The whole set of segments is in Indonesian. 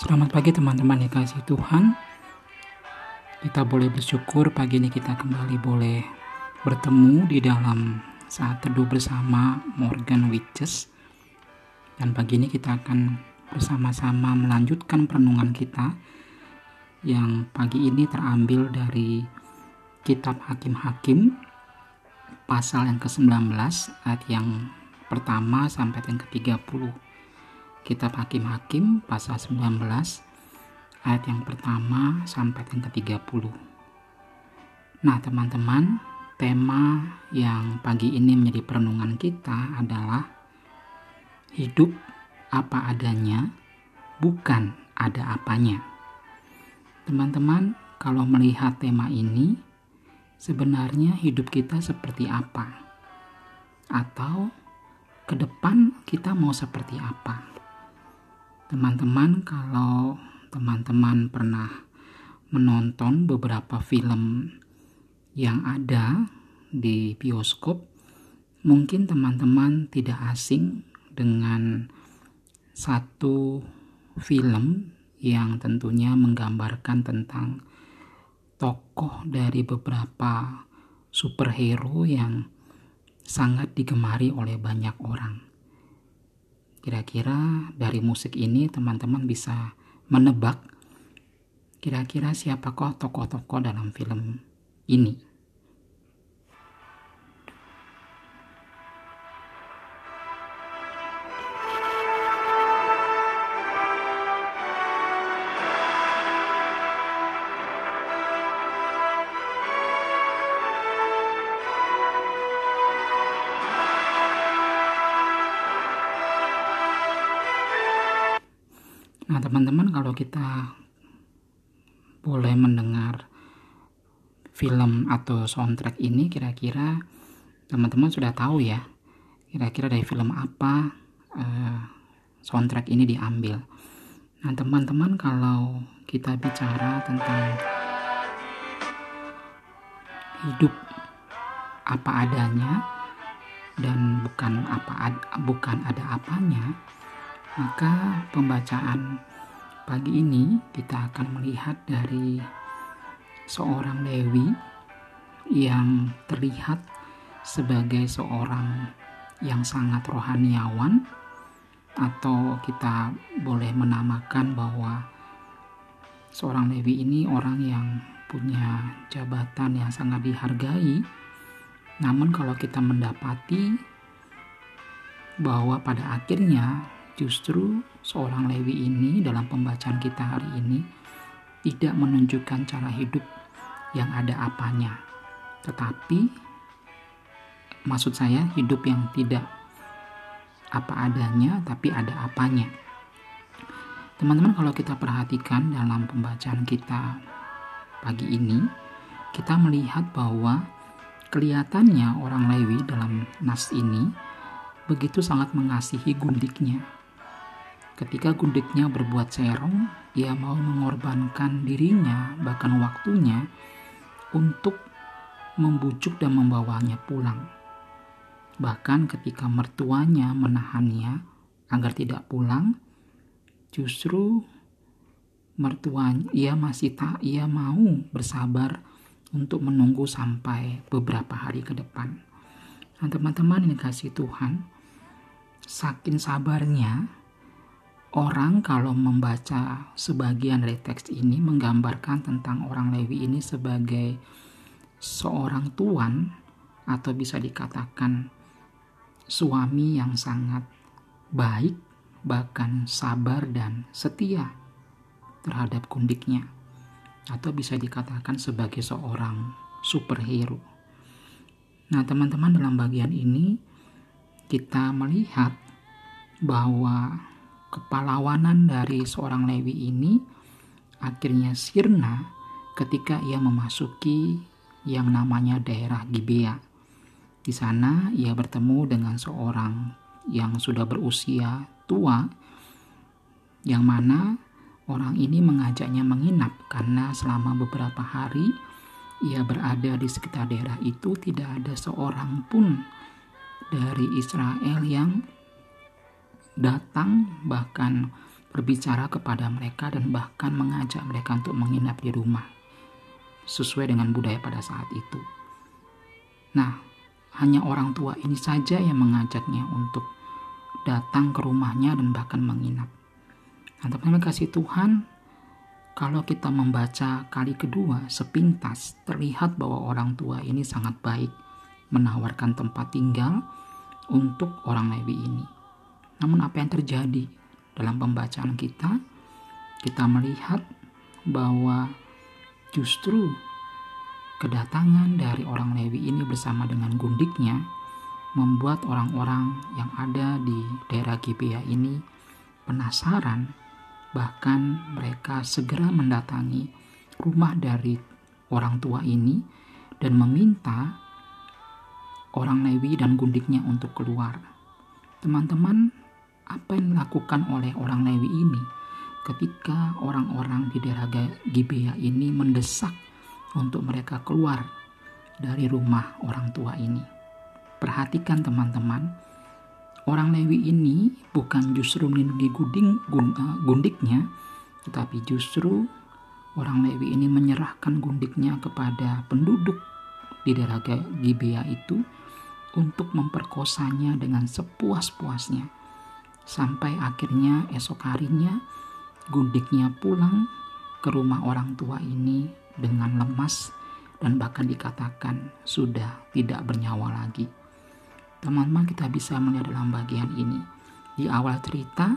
Selamat pagi teman-teman yang kasih Tuhan. Kita boleh bersyukur pagi ini kita kembali boleh bertemu di dalam saat teduh bersama Morgan Witches. Dan pagi ini kita akan bersama-sama melanjutkan perenungan kita yang pagi ini terambil dari kitab Hakim-Hakim pasal yang ke-19 ayat yang pertama sampai yang ke-30 Kitab Hakim-Hakim pasal 19 ayat yang pertama sampai yang ke-30. Nah, teman-teman, tema yang pagi ini menjadi perenungan kita adalah hidup apa adanya, bukan ada apanya. Teman-teman, kalau melihat tema ini, sebenarnya hidup kita seperti apa? Atau ke depan kita mau seperti apa? Teman-teman, kalau teman-teman pernah menonton beberapa film yang ada di bioskop, mungkin teman-teman tidak asing dengan satu film yang tentunya menggambarkan tentang tokoh dari beberapa superhero yang sangat digemari oleh banyak orang. Kira-kira dari musik ini teman-teman bisa menebak kira-kira siapakah tokoh-tokoh dalam film ini. Teman-teman, kalau kita boleh mendengar film atau soundtrack ini, kira-kira teman-teman sudah tahu ya, kira-kira dari film apa uh, soundtrack ini diambil. Nah, teman-teman, kalau kita bicara tentang hidup apa adanya dan bukan apa bukan ada apanya, maka pembacaan pagi ini kita akan melihat dari seorang Lewi yang terlihat sebagai seorang yang sangat rohaniawan atau kita boleh menamakan bahwa seorang Lewi ini orang yang punya jabatan yang sangat dihargai. Namun kalau kita mendapati bahwa pada akhirnya Justru seorang Lewi ini dalam pembacaan kita hari ini tidak menunjukkan cara hidup yang ada apanya. Tetapi maksud saya hidup yang tidak apa adanya tapi ada apanya. Teman-teman kalau kita perhatikan dalam pembacaan kita pagi ini, kita melihat bahwa kelihatannya orang Lewi dalam nas ini begitu sangat mengasihi gundiknya Ketika gundiknya berbuat serong, ia mau mengorbankan dirinya, bahkan waktunya, untuk membujuk dan membawanya pulang. Bahkan ketika mertuanya menahannya agar tidak pulang, justru mertuanya ia masih tak ia mau bersabar untuk menunggu sampai beberapa hari ke depan. Nah, teman-teman ini kasih Tuhan, saking sabarnya Orang kalau membaca sebagian dari teks ini menggambarkan tentang orang Lewi ini sebagai seorang tuan atau bisa dikatakan suami yang sangat baik, bahkan sabar dan setia terhadap kundiknya. Atau bisa dikatakan sebagai seorang superhero. Nah, teman-teman dalam bagian ini kita melihat bahwa kepalawanan dari seorang Lewi ini akhirnya sirna ketika ia memasuki yang namanya daerah Gibea. Di sana ia bertemu dengan seorang yang sudah berusia tua yang mana orang ini mengajaknya menginap karena selama beberapa hari ia berada di sekitar daerah itu tidak ada seorang pun dari Israel yang datang bahkan berbicara kepada mereka dan bahkan mengajak mereka untuk menginap di rumah sesuai dengan budaya pada saat itu. Nah, hanya orang tua ini saja yang mengajaknya untuk datang ke rumahnya dan bahkan menginap. Nah, teman-teman kasih Tuhan, kalau kita membaca kali kedua sepintas, terlihat bahwa orang tua ini sangat baik menawarkan tempat tinggal untuk orang Lewi ini. Namun apa yang terjadi dalam pembacaan kita? Kita melihat bahwa justru kedatangan dari orang Lewi ini bersama dengan gundiknya membuat orang-orang yang ada di daerah Gibea ini penasaran bahkan mereka segera mendatangi rumah dari orang tua ini dan meminta orang Lewi dan gundiknya untuk keluar. Teman-teman, apa yang dilakukan oleh orang Lewi ini ketika orang-orang di daerah Gibea ini mendesak untuk mereka keluar dari rumah orang tua ini? Perhatikan teman-teman, orang Lewi ini bukan justru melindungi gunding, eh, gundiknya, tetapi justru orang Lewi ini menyerahkan gundiknya kepada penduduk di daerah Gibea itu untuk memperkosanya dengan sepuas-puasnya. Sampai akhirnya esok harinya gundiknya pulang ke rumah orang tua ini dengan lemas dan bahkan dikatakan sudah tidak bernyawa lagi. Teman-teman kita bisa melihat dalam bagian ini. Di awal cerita,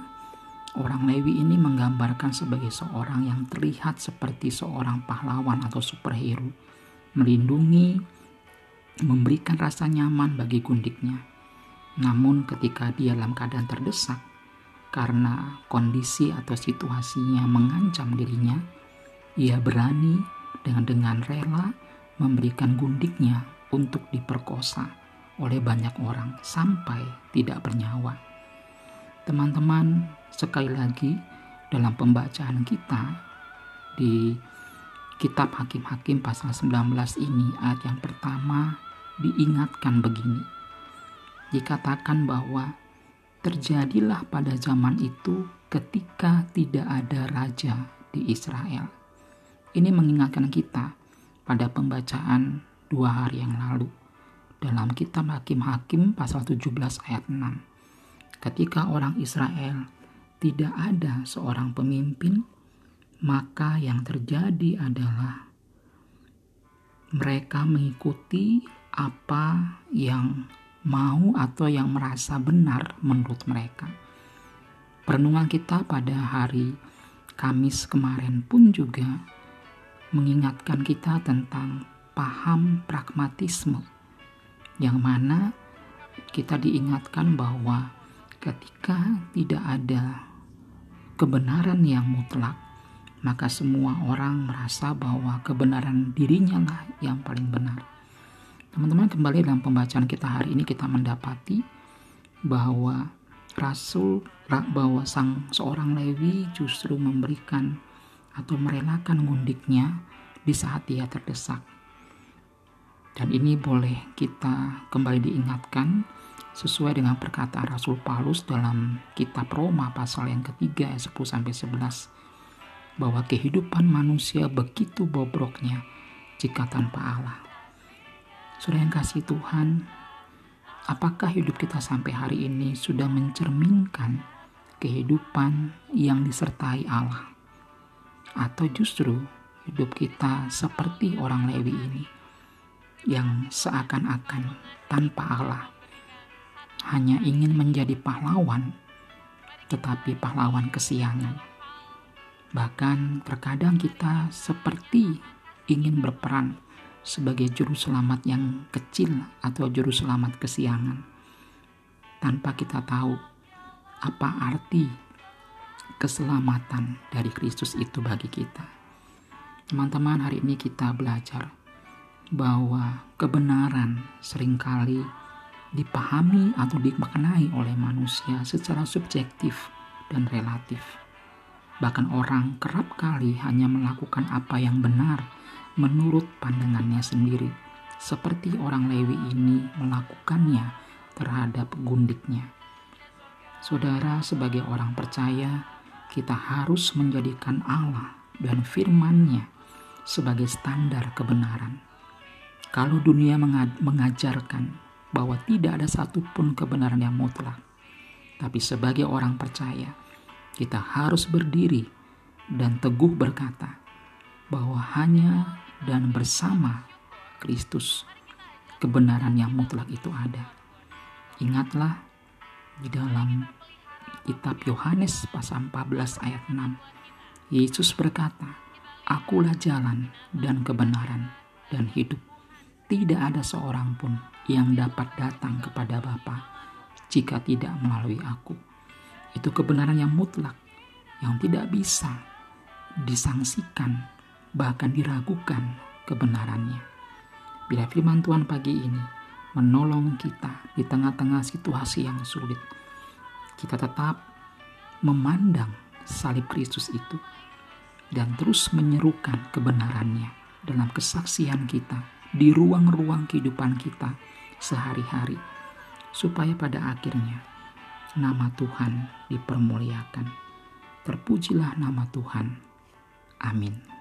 orang Lewi ini menggambarkan sebagai seorang yang terlihat seperti seorang pahlawan atau superhero, melindungi, memberikan rasa nyaman bagi gundiknya. Namun ketika dia dalam keadaan terdesak karena kondisi atau situasinya mengancam dirinya, ia berani dengan dengan rela memberikan gundiknya untuk diperkosa oleh banyak orang sampai tidak bernyawa. Teman-teman, sekali lagi dalam pembacaan kita di kitab Hakim-Hakim pasal 19 ini ayat yang pertama diingatkan begini. Dikatakan bahwa terjadilah pada zaman itu ketika tidak ada raja di Israel. Ini mengingatkan kita pada pembacaan dua hari yang lalu dalam kitab Hakim-Hakim pasal 17 ayat 6. Ketika orang Israel tidak ada seorang pemimpin, maka yang terjadi adalah mereka mengikuti apa yang mau atau yang merasa benar menurut mereka. Perenungan kita pada hari Kamis kemarin pun juga mengingatkan kita tentang paham pragmatisme yang mana kita diingatkan bahwa ketika tidak ada kebenaran yang mutlak maka semua orang merasa bahwa kebenaran dirinya lah yang paling benar. Teman-teman kembali dalam pembacaan kita hari ini kita mendapati bahwa Rasul bahwa sang seorang Lewi justru memberikan atau merelakan ngundiknya di saat dia terdesak. Dan ini boleh kita kembali diingatkan sesuai dengan perkataan Rasul Paulus dalam kitab Roma pasal yang ketiga ayat 10 sampai 11 bahwa kehidupan manusia begitu bobroknya jika tanpa Allah. Sudah yang kasih Tuhan, apakah hidup kita sampai hari ini sudah mencerminkan kehidupan yang disertai Allah? Atau justru hidup kita seperti orang Lewi ini yang seakan-akan tanpa Allah hanya ingin menjadi pahlawan tetapi pahlawan kesiangan Bahkan terkadang kita seperti ingin berperan sebagai juru selamat yang kecil atau juru selamat kesiangan tanpa kita tahu apa arti keselamatan dari Kristus itu bagi kita. Teman-teman, hari ini kita belajar bahwa kebenaran sering kali dipahami atau dimaknai oleh manusia secara subjektif dan relatif Bahkan orang kerap kali hanya melakukan apa yang benar menurut pandangannya sendiri, seperti orang Lewi ini melakukannya terhadap gundiknya. Saudara, sebagai orang percaya, kita harus menjadikan Allah dan firman-Nya sebagai standar kebenaran. Kalau dunia mengajarkan bahwa tidak ada satupun kebenaran yang mutlak, tapi sebagai orang percaya, kita harus berdiri dan teguh berkata bahwa hanya dan bersama Kristus kebenaran yang mutlak itu ada. Ingatlah di dalam kitab Yohanes pasal 14 ayat 6, Yesus berkata, Akulah jalan dan kebenaran dan hidup. Tidak ada seorang pun yang dapat datang kepada Bapa jika tidak melalui aku. Itu kebenaran yang mutlak, yang tidak bisa disangsikan, bahkan diragukan kebenarannya. Bila firman Tuhan pagi ini menolong kita di tengah-tengah situasi yang sulit, kita tetap memandang salib Kristus itu dan terus menyerukan kebenarannya dalam kesaksian kita di ruang-ruang kehidupan kita sehari-hari, supaya pada akhirnya nama Tuhan dipermuliakan. Terpujilah nama Tuhan. Amin.